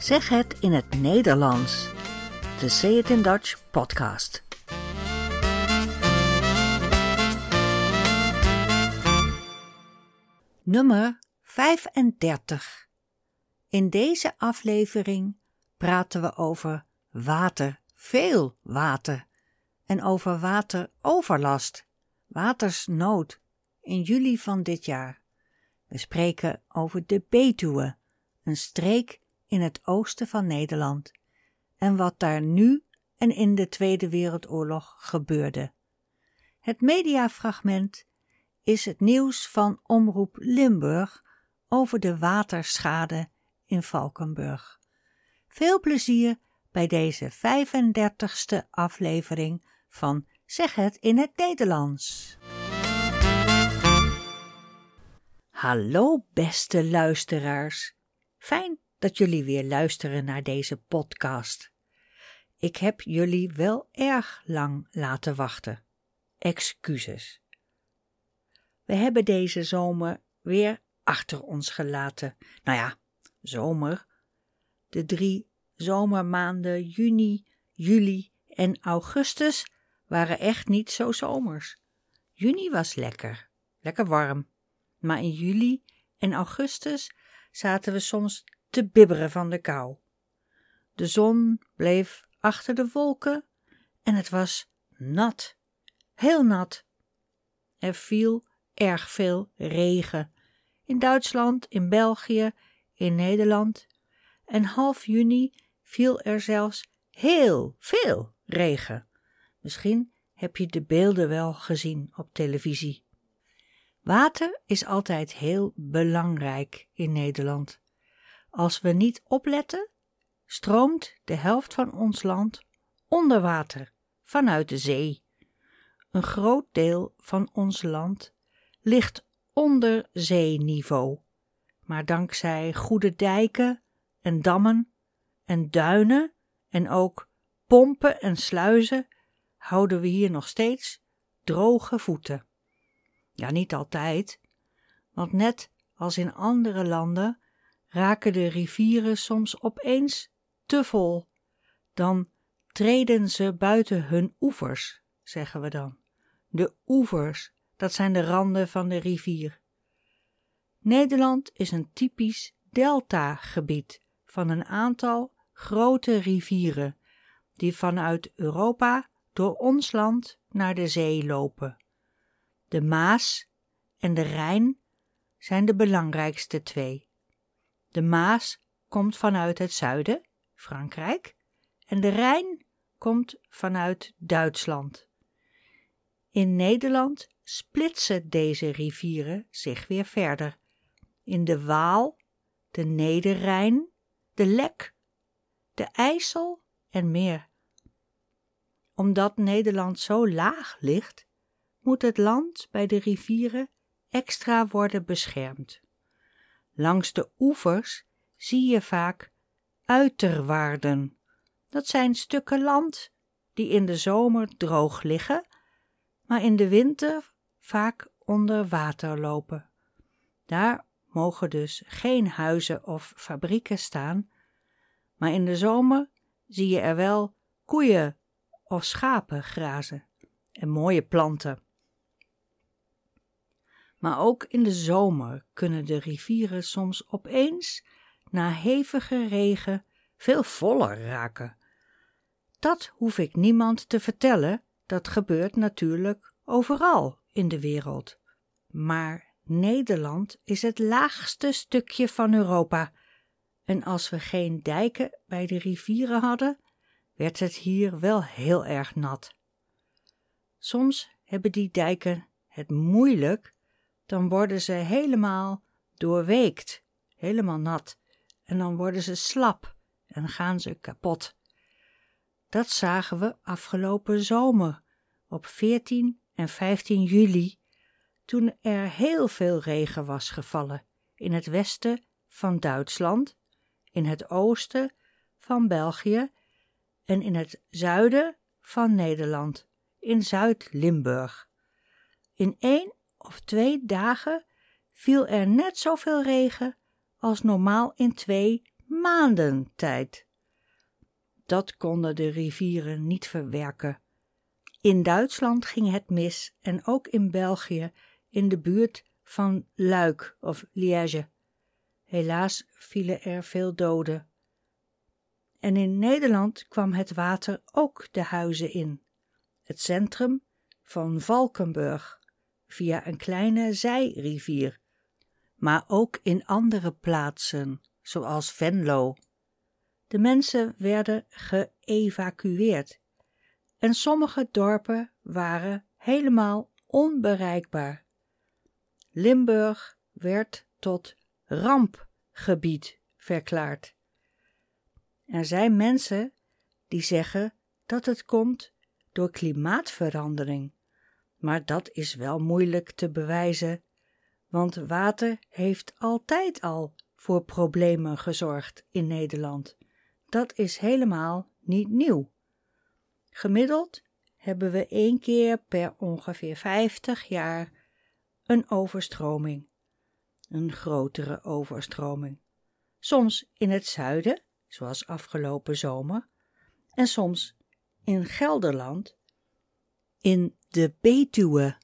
Zeg het in het Nederlands. De Say It in Dutch podcast. Nummer 35. In deze aflevering praten we over water, veel water, en over wateroverlast, watersnood in juli van dit jaar. We spreken over de Betuwe, een streek in het oosten van Nederland, en wat daar nu en in de Tweede Wereldoorlog gebeurde. Het mediafragment is het nieuws van Omroep Limburg over de waterschade in Valkenburg. Veel plezier bij deze 35ste aflevering van Zeg het in het Nederlands. Hallo beste luisteraars. Fijn dat jullie weer luisteren naar deze podcast. Ik heb jullie wel erg lang laten wachten. Excuses. We hebben deze zomer weer achter ons gelaten. Nou ja, zomer. De drie zomermaanden juni, juli en augustus waren echt niet zo zomers. Juni was lekker, lekker warm. Maar in juli en augustus zaten we soms te bibberen van de kou. De zon bleef achter de wolken en het was nat, heel nat. Er viel erg veel regen in Duitsland, in België, in Nederland. En half juni viel er zelfs heel veel regen. Misschien heb je de beelden wel gezien op televisie. Water is altijd heel belangrijk in Nederland. Als we niet opletten, stroomt de helft van ons land onder water vanuit de zee. Een groot deel van ons land ligt onder zeeniveau, maar dankzij goede dijken en dammen en duinen en ook pompen en sluizen houden we hier nog steeds droge voeten. Ja, niet altijd, want net als in andere landen raken de rivieren soms opeens te vol. Dan treden ze buiten hun oevers, zeggen we dan. De oevers, dat zijn de randen van de rivier. Nederland is een typisch deltagebied van een aantal grote rivieren die vanuit Europa door ons land naar de zee lopen. De Maas en de Rijn zijn de belangrijkste twee. De Maas komt vanuit het zuiden, Frankrijk, en de Rijn komt vanuit Duitsland. In Nederland splitsen deze rivieren zich weer verder. In de Waal, de Nederrijn, de Lek, de IJssel en meer. Omdat Nederland zo laag ligt, moet het land bij de rivieren extra worden beschermd. Langs de oevers zie je vaak uiterwaarden. Dat zijn stukken land die in de zomer droog liggen, maar in de winter vaak onder water lopen. Daar mogen dus geen huizen of fabrieken staan, maar in de zomer zie je er wel koeien of schapen grazen en mooie planten. Maar ook in de zomer kunnen de rivieren soms opeens, na hevige regen, veel voller raken. Dat hoef ik niemand te vertellen, dat gebeurt natuurlijk overal in de wereld. Maar Nederland is het laagste stukje van Europa. En als we geen dijken bij de rivieren hadden, werd het hier wel heel erg nat. Soms hebben die dijken het moeilijk dan worden ze helemaal doorweekt, helemaal nat. En dan worden ze slap en gaan ze kapot. Dat zagen we afgelopen zomer, op 14 en 15 juli, toen er heel veel regen was gevallen in het westen van Duitsland, in het oosten van België en in het zuiden van Nederland, in Zuid-Limburg. In één of twee dagen viel er net zoveel regen als normaal in twee maanden tijd. Dat konden de rivieren niet verwerken. In Duitsland ging het mis en ook in België, in de buurt van Luik of Liège. Helaas vielen er veel doden. En in Nederland kwam het water ook de huizen in. Het centrum van Valkenburg via een kleine zijrivier, maar ook in andere plaatsen, zoals Venlo. De mensen werden geëvacueerd en sommige dorpen waren helemaal onbereikbaar. Limburg werd tot rampgebied verklaard. Er zijn mensen die zeggen dat het komt door klimaatverandering. Maar dat is wel moeilijk te bewijzen, want water heeft altijd al voor problemen gezorgd in Nederland. Dat is helemaal niet nieuw. Gemiddeld hebben we één keer per ongeveer 50 jaar een overstroming, een grotere overstroming. Soms in het zuiden, zoals afgelopen zomer, en soms in Gelderland, in de Betuwe,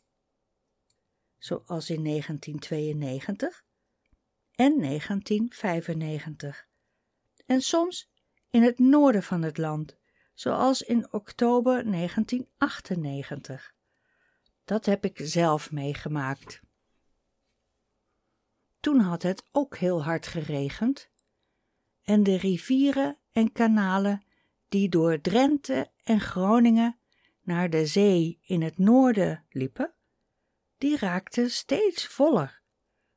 zoals in 1992 en 1995, en soms in het noorden van het land, zoals in oktober 1998. Dat heb ik zelf meegemaakt. Toen had het ook heel hard geregend en de rivieren en kanalen die door Drenthe en Groningen naar de zee in het noorden liepen, die raakten steeds voller.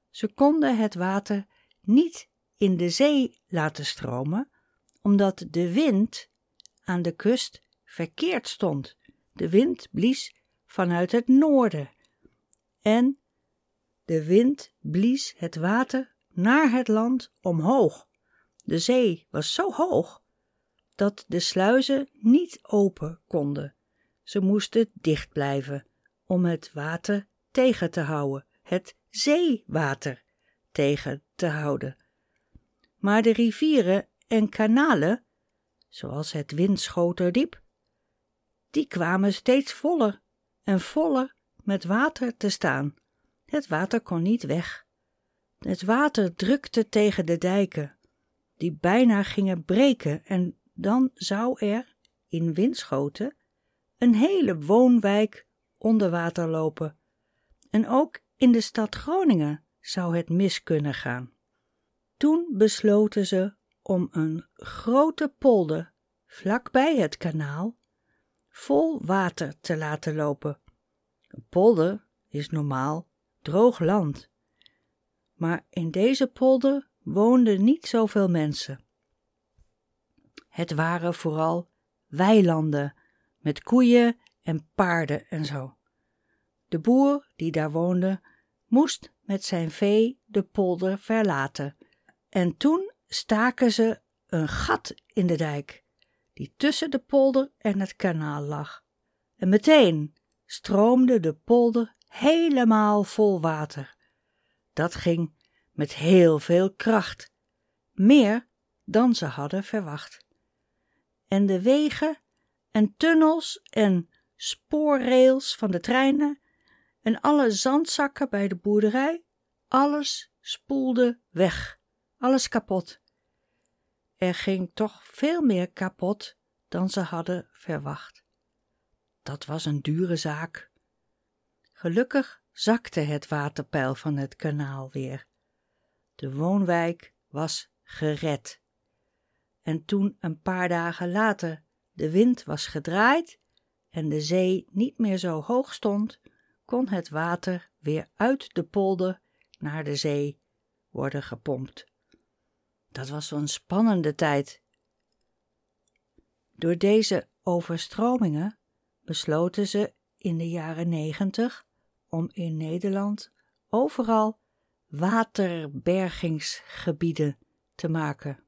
Ze konden het water niet in de zee laten stromen, omdat de wind aan de kust verkeerd stond. De wind blies vanuit het noorden en de wind blies het water naar het land omhoog. De zee was zo hoog dat de sluizen niet open konden. Ze moesten dicht blijven om het water tegen te houden, het zeewater tegen te houden. Maar de rivieren en kanalen, zoals het Winschoterdiep, die kwamen steeds voller en voller met water te staan. Het water kon niet weg. Het water drukte tegen de dijken, die bijna gingen breken en dan zou er, in Winschoten, een hele woonwijk onder water lopen. En ook in de stad Groningen zou het mis kunnen gaan. Toen besloten ze om een grote polder vlakbij het kanaal vol water te laten lopen. Een polder is normaal droog land, maar in deze polder woonden niet zoveel mensen. Het waren vooral weilanden met koeien en paarden en zo. De boer die daar woonde moest met zijn vee de polder verlaten. En toen staken ze een gat in de dijk, die tussen de polder en het kanaal lag. En meteen stroomde de polder helemaal vol water. Dat ging met heel veel kracht, meer dan ze hadden verwacht. En de wegen en tunnels en spoorrails van de treinen en alle zandzakken bij de boerderij, alles spoelde weg, alles kapot. Er ging toch veel meer kapot dan ze hadden verwacht. Dat was een dure zaak. Gelukkig zakte het waterpeil van het kanaal weer. De woonwijk was gered. En toen een paar dagen later de wind was gedraaid en de zee niet meer zo hoog stond, kon het water weer uit de polder naar de zee worden gepompt. Dat was een spannende tijd. Door deze overstromingen besloten ze in de jaren negentig om in Nederland overal waterbergingsgebieden te maken.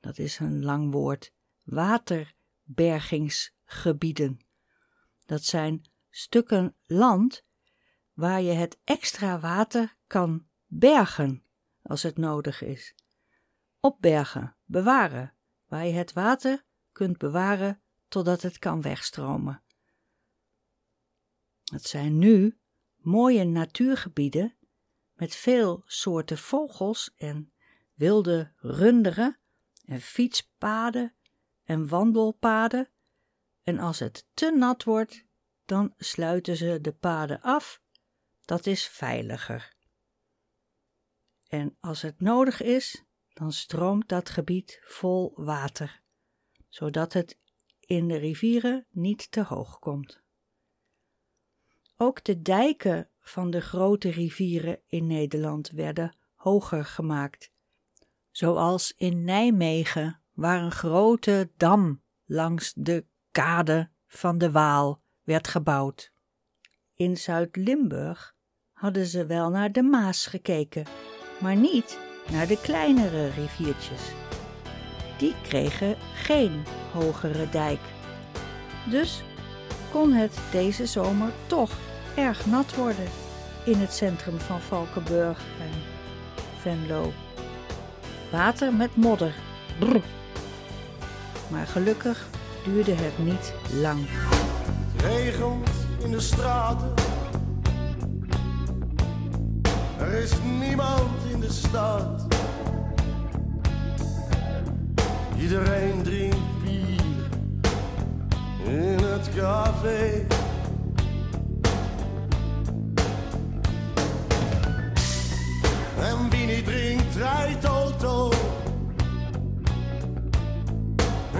Dat is een lang woord. Waterbergingsgebieden. Dat zijn stukken land waar je het extra water kan bergen als het nodig is. opbergen, bewaren, waar je het water kunt bewaren totdat het kan wegstromen. Het zijn nu mooie natuurgebieden met veel soorten vogels en wilde runderen en fietspaden en wandelpaden. En als het te nat wordt, dan sluiten ze de paden af. Dat is veiliger. En als het nodig is, dan stroomt dat gebied vol water, zodat het in de rivieren niet te hoog komt. Ook de dijken van de grote rivieren in Nederland werden hoger gemaakt, zoals in Nijmegen, waar een grote dam langs de kade van de Waal werd gebouwd. In Zuid-Limburg hadden ze wel naar de Maas gekeken, maar niet naar de kleinere riviertjes. Die kregen geen hogere dijk. Dus kon het deze zomer toch erg nat worden in het centrum van Valkenburg en Venlo. Water met modder. Maar gelukkig duurde het niet lang. Het regent in de straten. Er is niemand in de stad. Iedereen drinkt bier in het café. En wie niet drinkt, rijdt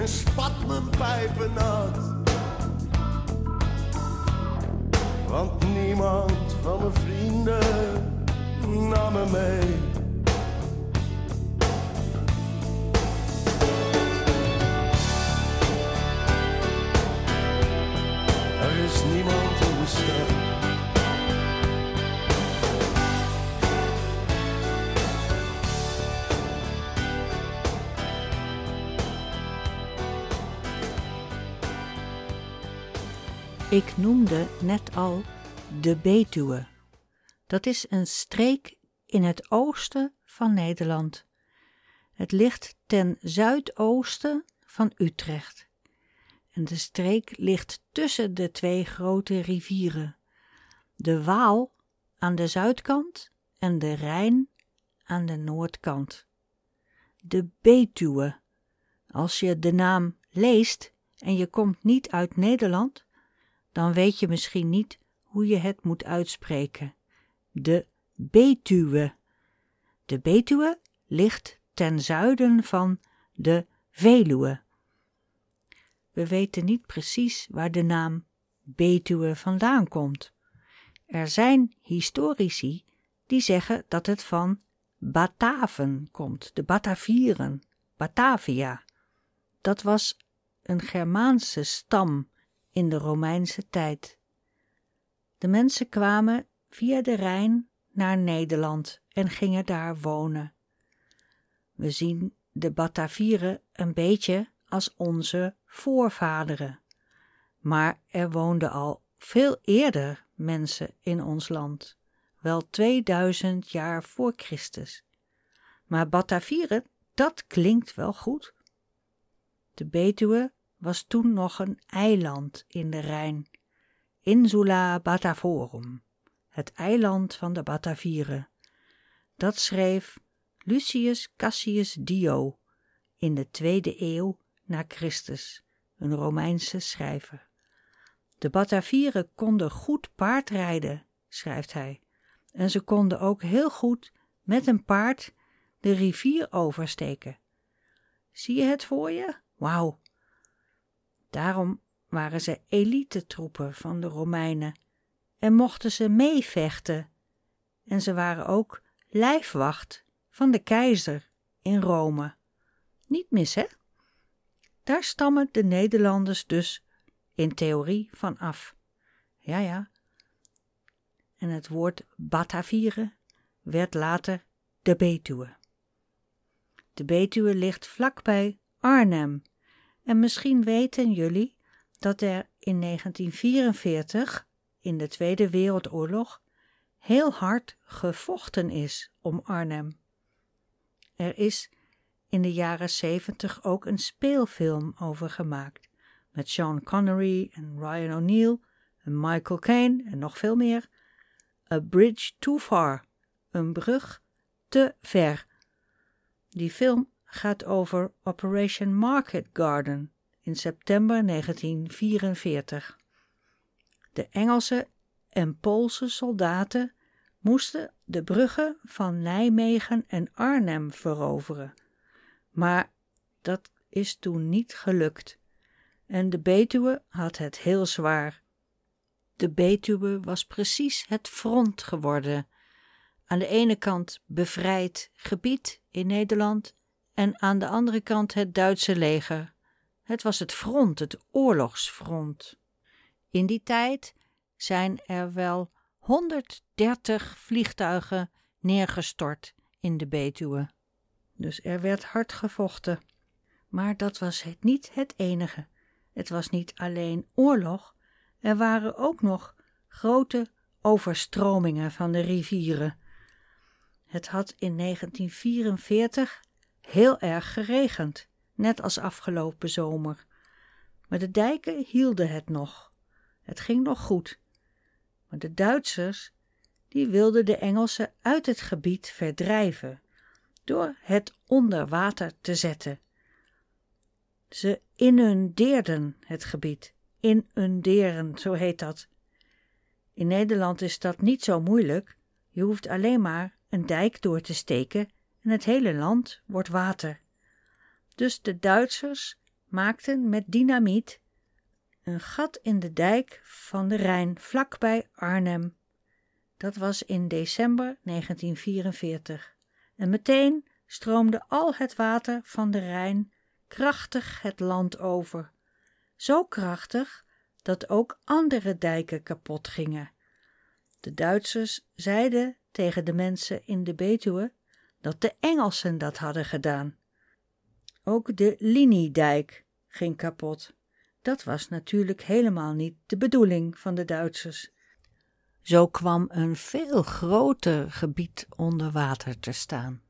spat mijn pijpen nat. Want niemand van mijn vrienden nam me mee. Er is niemand in de stad. Ik noemde net al de Betuwe. Dat is een streek in het oosten van Nederland. Het ligt ten zuidoosten van Utrecht. En de streek ligt tussen de twee grote rivieren, de Waal aan de zuidkant en de Rijn aan de noordkant. De Betuwe. Als je de naam leest en je komt niet uit Nederland, dan weet je misschien niet hoe je het moet uitspreken. De Betuwe. De Betuwe ligt ten zuiden van de Veluwe. We weten niet precies waar de naam Betuwe vandaan komt. Er zijn historici die zeggen dat het van Bataven komt, de Batavieren, Batavia. Dat was een Germaanse stam in de Romeinse tijd. De mensen kwamen via de Rijn naar Nederland en gingen daar wonen. We zien de Batavieren een beetje als onze voorvaderen. Maar er woonden al veel eerder mensen in ons land, wel 2000 jaar voor Christus. Maar Batavieren, dat klinkt wel goed. De Betuwe was toen nog een eiland in de Rijn, Insula Batavorum, het eiland van de Batavieren. Dat schreef Lucius Cassius Dio in de tweede eeuw na Christus, een Romeinse schrijver. De Batavieren konden goed paardrijden, schrijft hij, en ze konden ook heel goed met een paard de rivier oversteken. Zie je het voor je? Wauw, Daarom waren ze elitetroepen van de Romeinen en mochten ze meevechten. En ze waren ook lijfwacht van de keizer in Rome. Niet mis, hè? Daar stammen de Nederlanders dus in theorie van af. Ja, ja. En het woord Batavieren werd later de Betuwe. De Betuwe ligt vlakbij Arnhem en misschien weten jullie dat er in 1944, in de Tweede Wereldoorlog, heel hard gevochten is om Arnhem. Er is in de jaren zeventig ook een speelfilm over gemaakt. Met Sean Connery en Ryan O'Neill en Michael Caine en nog veel meer. A Bridge Too Far, een brug te ver. Die film gaat over Operation Market Garden in september 1944. De Engelse en Poolse soldaten moesten de bruggen van Nijmegen en Arnhem veroveren. Maar dat is toen niet gelukt. En de Betuwe had het heel zwaar. De Betuwe was precies het front geworden. Aan de ene kant bevrijd gebied in Nederland en aan de andere kant het Duitse leger. Het was het front, het oorlogsfront. In die tijd zijn er wel 130 vliegtuigen neergestort in de Betuwe. Dus er werd hard gevochten. Maar dat was het niet het enige. Het was niet alleen oorlog, er waren ook nog grote overstromingen van de rivieren. Het had in 1944 heel erg geregend, net als afgelopen zomer. Maar de dijken hielden het nog. Het ging nog goed. Maar de Duitsers, die wilden de Engelsen uit het gebied verdrijven door het onder water te zetten. Ze inundeerden het gebied. Inunderen, zo heet dat. In Nederland is dat niet zo moeilijk. Je hoeft alleen maar een dijk door te steken en het hele land wordt water. Dus de Duitsers maakten met dynamiet een gat in de dijk van de Rijn vlakbij Arnhem. Dat was in december 1944. En meteen stroomde al het water van de Rijn krachtig het land over. Zo krachtig dat ook andere dijken kapot gingen. De Duitsers zeiden tegen de mensen in de Betuwe dat de Engelsen dat hadden gedaan. Ook de liniedijk ging kapot. Dat was natuurlijk helemaal niet de bedoeling van de Duitsers. Zo kwam een veel groter gebied onder water te staan.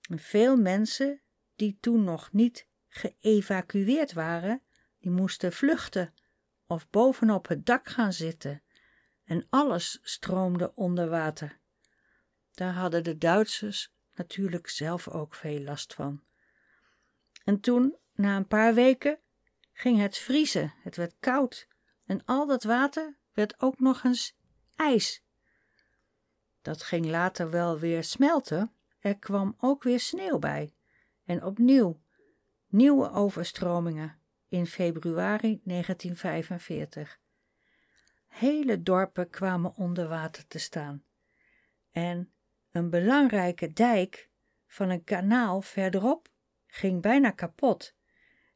veel mensen die toen nog niet geëvacueerd waren, die moesten vluchten of bovenop het dak gaan zitten en alles stroomde onder water. Daar hadden de Duitsers natuurlijk zelf ook veel last van. En toen, na een paar weken, ging het vriezen, het werd koud en al dat water werd ook nog eens ijs. Dat ging later wel weer smelten, er kwam ook weer sneeuw bij en opnieuw nieuwe overstromingen in februari 1945. Hele dorpen kwamen onder water te staan en een belangrijke dijk van een kanaal verderop ging bijna kapot.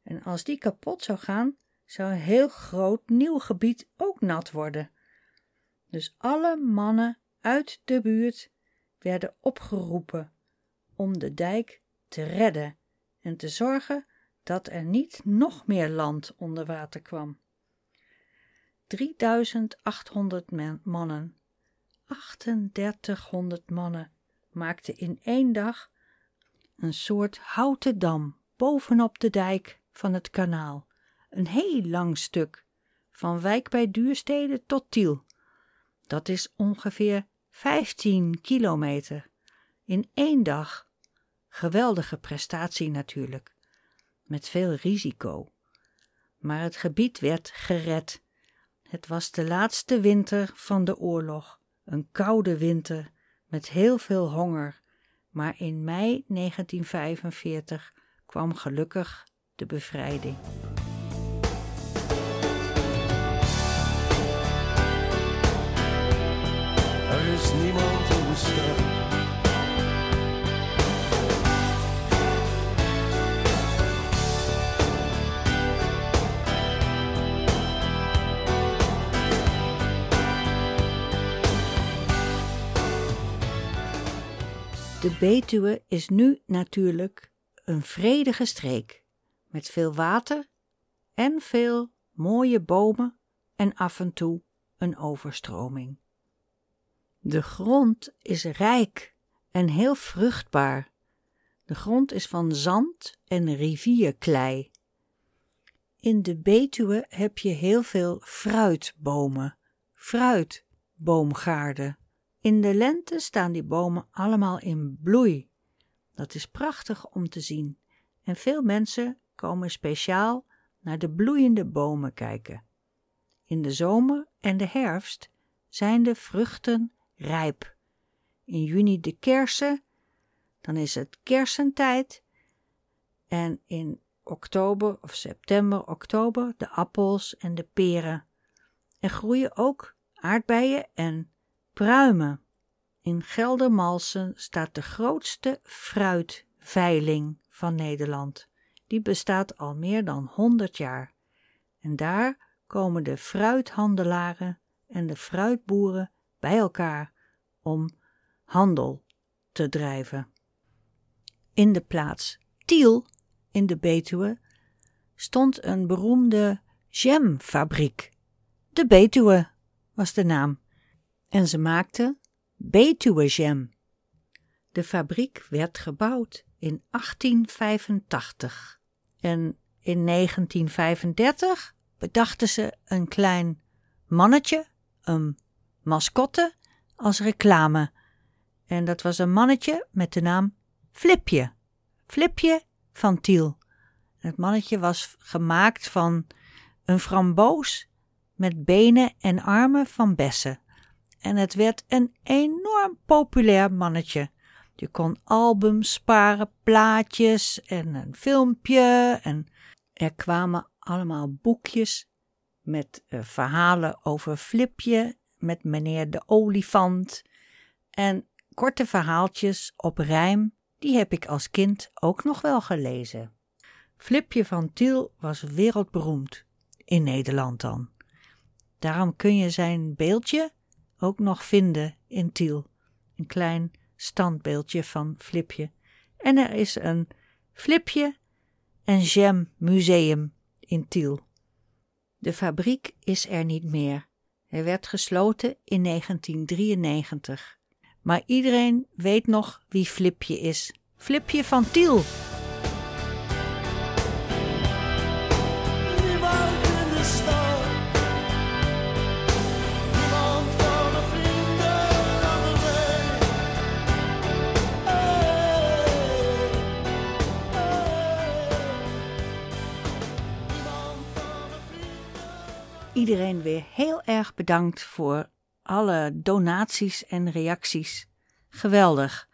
En als die kapot zou gaan, zou een heel groot nieuw gebied ook nat worden. Dus alle mannen uit de buurt werden opgeroepen om de dijk te redden en te zorgen dat er niet nog meer land onder water kwam. 3800 mannen, 3800 mannen maakten in één dag een soort houten dam bovenop de dijk van het kanaal. Een heel lang stuk, van Wijk bij Duurstede tot Tiel. Dat is ongeveer 15 kilometer. In één dag. Geweldige prestatie natuurlijk. Met veel risico. Maar het gebied werd gered. Het was de laatste winter van de oorlog. Een koude winter met heel veel honger. Maar in mei 1945 kwam gelukkig de bevrijding. Er is niemand in de stad. De Betuwe is nu natuurlijk een vredige streek met veel water en veel mooie bomen en af en toe een overstroming. De grond is rijk en heel vruchtbaar. De grond is van zand en rivierklei. In de Betuwe heb je heel veel fruitbomen, fruitboomgaarden. In de lente staan die bomen allemaal in bloei. Dat is prachtig om te zien en veel mensen komen speciaal naar de bloeiende bomen kijken. In de zomer en de herfst zijn de vruchten rijp. In juni de kersen, dan is het kersentijd. En in oktober of september, oktober de appels en de peren. Er groeien ook aardbeien en pruimen. In Geldermalsen staat de grootste fruitveiling van Nederland. Die bestaat al meer dan honderd jaar. En daar komen de fruithandelaren en de fruitboeren bij elkaar om handel te drijven. In de plaats Tiel in de Betuwe stond een beroemde jamfabriek. De Betuwe was de naam. En ze maakte Betuwe jam. De fabriek werd gebouwd in 1885. En in 1935 bedachten ze een klein mannetje, een mascotte, als reclame. En dat was een mannetje met de naam Flipje. Flipje van Tiel. Het mannetje was gemaakt van een framboos met benen en armen van bessen. En het werd een enorm populair mannetje. Je kon albums sparen, plaatjes en een filmpje. En er kwamen allemaal boekjes met uh, verhalen over Flipje, met meneer de olifant. En korte verhaaltjes op rijm, die heb ik als kind ook nog wel gelezen. Flipje van Tiel was wereldberoemd, in Nederland dan. Daarom kun je zijn beeldje ook nog vinden in Tiel. Een klein standbeeldje van Flipje. En er is een Flipje en Jam Museum in Tiel. De fabriek is er niet meer. Hij werd gesloten in 1993. Maar iedereen weet nog wie Flipje is. Flipje van Tiel. Iedereen weer heel erg bedankt voor alle donaties en reacties. Geweldig.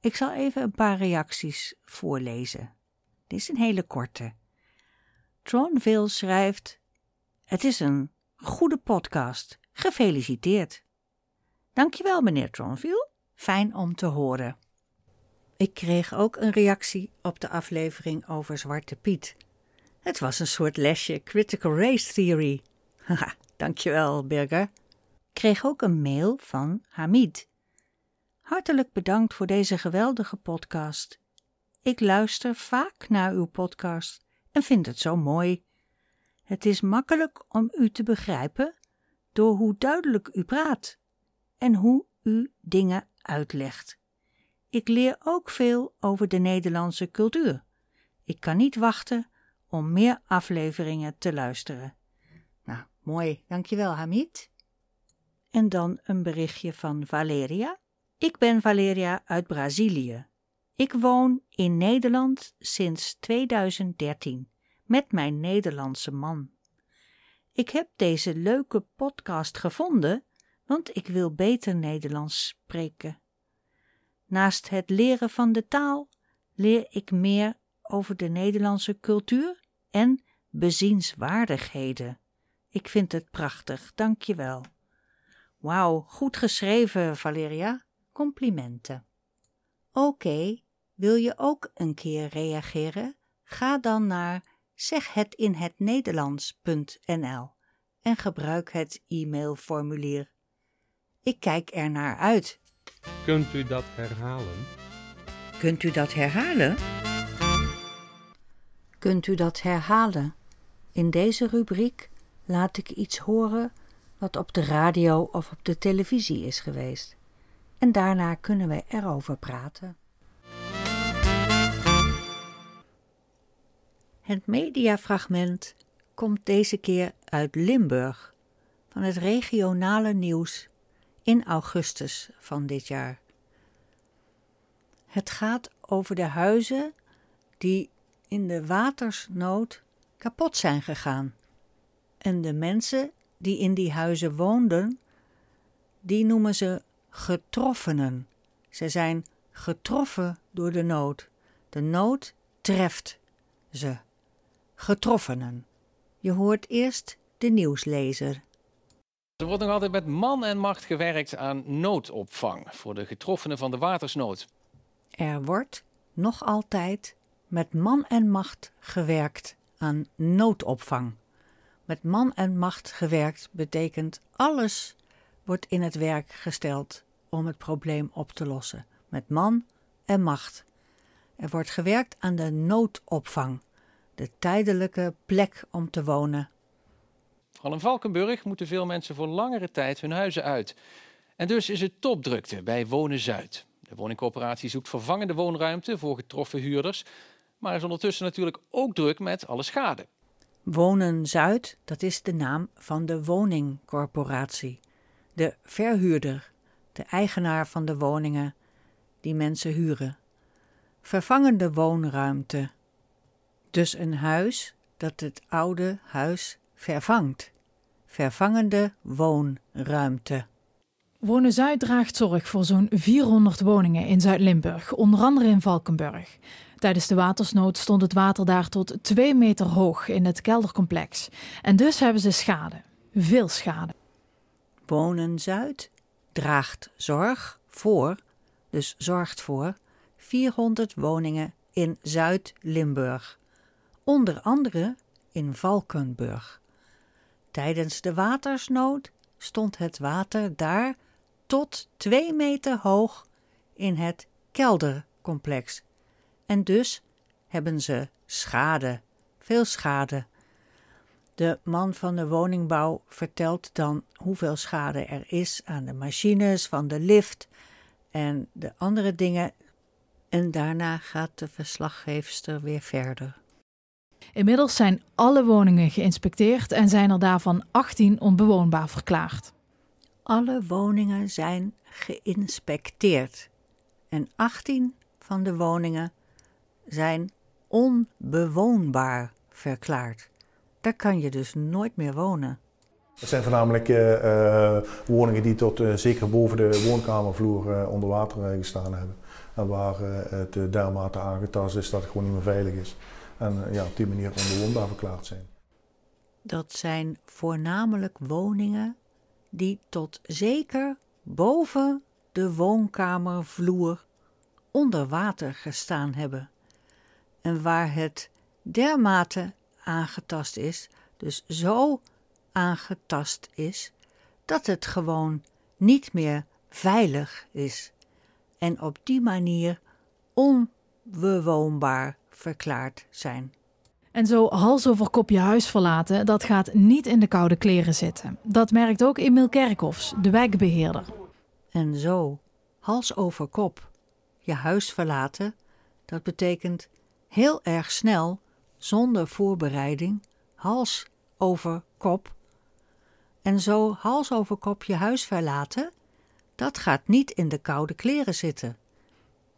Ik zal even een paar reacties voorlezen. Dit is een hele korte. Tronville schrijft: Het is een goede podcast. Gefeliciteerd. Dankjewel, meneer Tronville. Fijn om te horen. Ik kreeg ook een reactie op de aflevering over Zwarte Piet. Het was een soort lesje Critical Race Theory. Dankjewel, Birger. Kreeg ook een mail van Hamid. Hartelijk bedankt voor deze geweldige podcast. Ik luister vaak naar uw podcast en vind het zo mooi. Het is makkelijk om u te begrijpen door hoe duidelijk u praat en hoe u dingen uitlegt. Ik leer ook veel over de Nederlandse cultuur. Ik kan niet wachten om meer afleveringen te luisteren. Mooi, dankjewel Hamid. En dan een berichtje van Valeria. Ik ben Valeria uit Brazilië. Ik woon in Nederland sinds 2013 met mijn Nederlandse man. Ik heb deze leuke podcast gevonden, want ik wil beter Nederlands spreken. Naast het leren van de taal leer ik meer over de Nederlandse cultuur en bezienswaardigheden. Ik vind het prachtig, dank je wel. Wauw, goed geschreven, Valeria. Complimenten. Oké, wil je ook een keer reageren? Ga dan naar zeghetinhetnederlands.nl en gebruik het e-mailformulier. Ik kijk er naar uit. Kunt u dat herhalen? Kunt u dat herhalen? Kunt u dat herhalen? In deze rubriek laat ik iets horen wat op de radio of op de televisie is geweest. En daarna kunnen wij erover praten. Het mediafragment komt deze keer uit Limburg, van het regionale nieuws in augustus van dit jaar. Het gaat over de huizen die in de watersnood kapot zijn gegaan. En de mensen die in die huizen woonden, die noemen ze getroffenen. Ze zijn getroffen door de nood. De nood treft ze. Getroffenen. Je hoort eerst de nieuwslezer. Er wordt nog altijd met man en macht gewerkt aan noodopvang voor de getroffenen van de watersnood. Er wordt nog altijd met man en macht gewerkt aan noodopvang. Met man en macht gewerkt betekent alles wordt in het werk gesteld om het probleem op te lossen. Met man en macht. Er wordt gewerkt aan de noodopvang, de tijdelijke plek om te wonen. Vooral in Valkenburg moeten veel mensen voor langere tijd hun huizen uit. En dus is het topdrukte bij Wonen Zuid. De woningcorporatie zoekt vervangende woonruimte voor getroffen huurders, maar is ondertussen natuurlijk ook druk met alle schade. Wonen Zuid, dat is de naam van de woningcorporatie. De verhuurder, de eigenaar van de woningen die mensen huren. Vervangende woonruimte. Dus een huis dat het oude huis vervangt. Vervangende woonruimte. Wonen Zuid draagt zorg voor zo'n 400 woningen in Zuid-Limburg, onder andere in Valkenburg. Tijdens de watersnood stond het water daar tot 2 meter hoog in het keldercomplex. En dus hebben ze schade. Veel schade. Wonen Zuid draagt zorg voor, dus zorgt voor, 400 woningen in Zuid-Limburg. Onder andere in Valkenburg. Tijdens de watersnood stond het water daar tot 2 meter hoog in het keldercomplex. En dus hebben ze schade, veel schade. De man van de woningbouw vertelt dan hoeveel schade er is aan de machines van de lift en de andere dingen. En daarna gaat de verslaggeefster weer verder. Inmiddels zijn alle woningen geïnspecteerd en zijn er daarvan 18 onbewoonbaar verklaard. Alle woningen zijn geïnspecteerd en 18 van de woningen zijn onbewoonbaar verklaard. Daar kan je dus nooit meer wonen. Het zijn voornamelijk uh, uh, woningen die tot uh, zeker boven de woonkamervloer onder water gestaan hebben. En waar het dermate aangetast is dat het gewoon niet meer veilig is. En ja, op die manier onbewoonbaar verklaard zijn. Dat zijn voornamelijk woningen die tot zeker boven de woonkamervloer onder water gestaan hebben. En waar het dermate aangetast is, dus zo aangetast is, dat het gewoon niet meer veilig is. En op die manier onbewoonbaar verklaard zijn. En zo hals over kop je huis verlaten, dat gaat niet in de koude kleren zitten. Dat merkt ook Emil Kerkhoffs, de wijkbeheerder. En zo, hals over kop, je huis verlaten, dat betekent heel erg snel, zonder voorbereiding, hals over kop. En zo hals over kop je huis verlaten, dat gaat niet in de koude kleren zitten.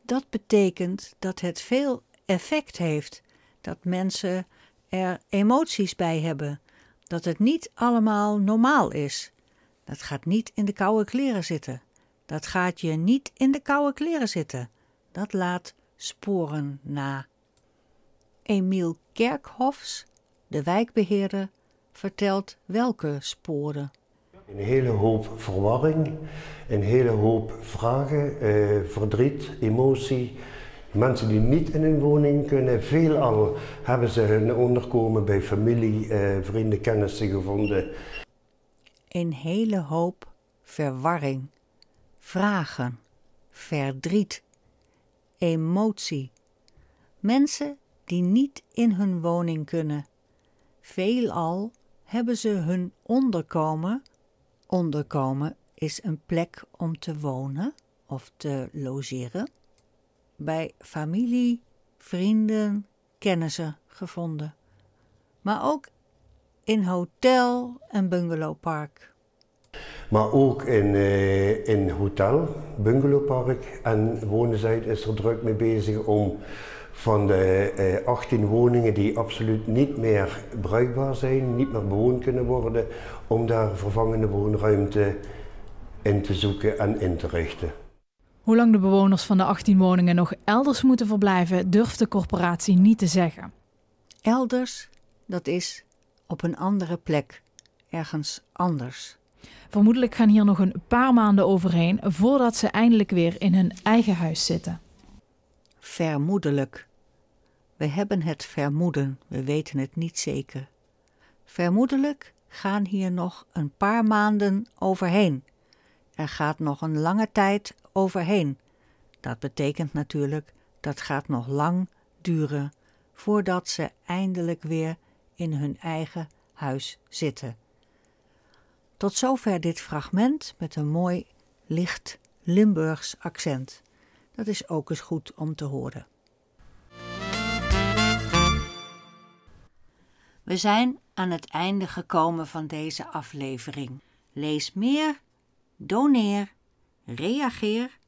Dat betekent dat het veel effect heeft, dat mensen er emoties bij hebben, dat het niet allemaal normaal is. Dat gaat niet in de koude kleren zitten. Dat gaat je niet in de koude kleren zitten. Dat laat sporen na. Emiel Kerkhofs, de wijkbeheerder, vertelt welke sporen. Een hele hoop verwarring, een hele hoop vragen, eh, verdriet, emotie. Mensen die niet in een woning kunnen, veelal hebben ze hun onderkomen bij familie, eh, vrienden, kennissen gevonden. Een hele hoop verwarring, vragen, verdriet, emotie. Mensen die niet in hun woning kunnen. Veelal hebben ze hun onderkomen. Onderkomen is een plek om te wonen of te logeren. Bij familie, vrienden, kennissen gevonden. maar ook in hotel en bungalowpark. Maar ook in, uh, in hotel, bungalowpark en Wonen is er druk mee bezig om van de uh, 18 woningen die absoluut niet meer bruikbaar zijn, niet meer bewoond kunnen worden, om daar vervangende woonruimte in te zoeken en in te richten. Hoe lang de bewoners van de 18 woningen nog elders moeten verblijven, durft de corporatie niet te zeggen. Elders, dat is op een andere plek, ergens anders. Vermoedelijk gaan hier nog een paar maanden overheen voordat ze eindelijk weer in hun eigen huis zitten. Vermoedelijk. We hebben het vermoeden, we weten het niet zeker. Vermoedelijk gaan hier nog een paar maanden overheen. Er gaat nog een lange tijd overheen. Dat betekent natuurlijk dat gaat nog lang duren voordat ze eindelijk weer in hun eigen huis zitten. Tot zover dit fragment met een mooi, licht Limburgs accent. Dat is ook eens goed om te horen. We zijn aan het einde gekomen van deze aflevering. Lees meer, doneer, reageer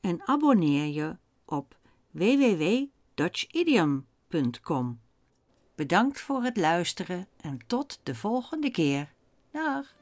en abonneer je op www.dutchidiom.com. Bedankt voor het luisteren en tot de volgende keer. Dag!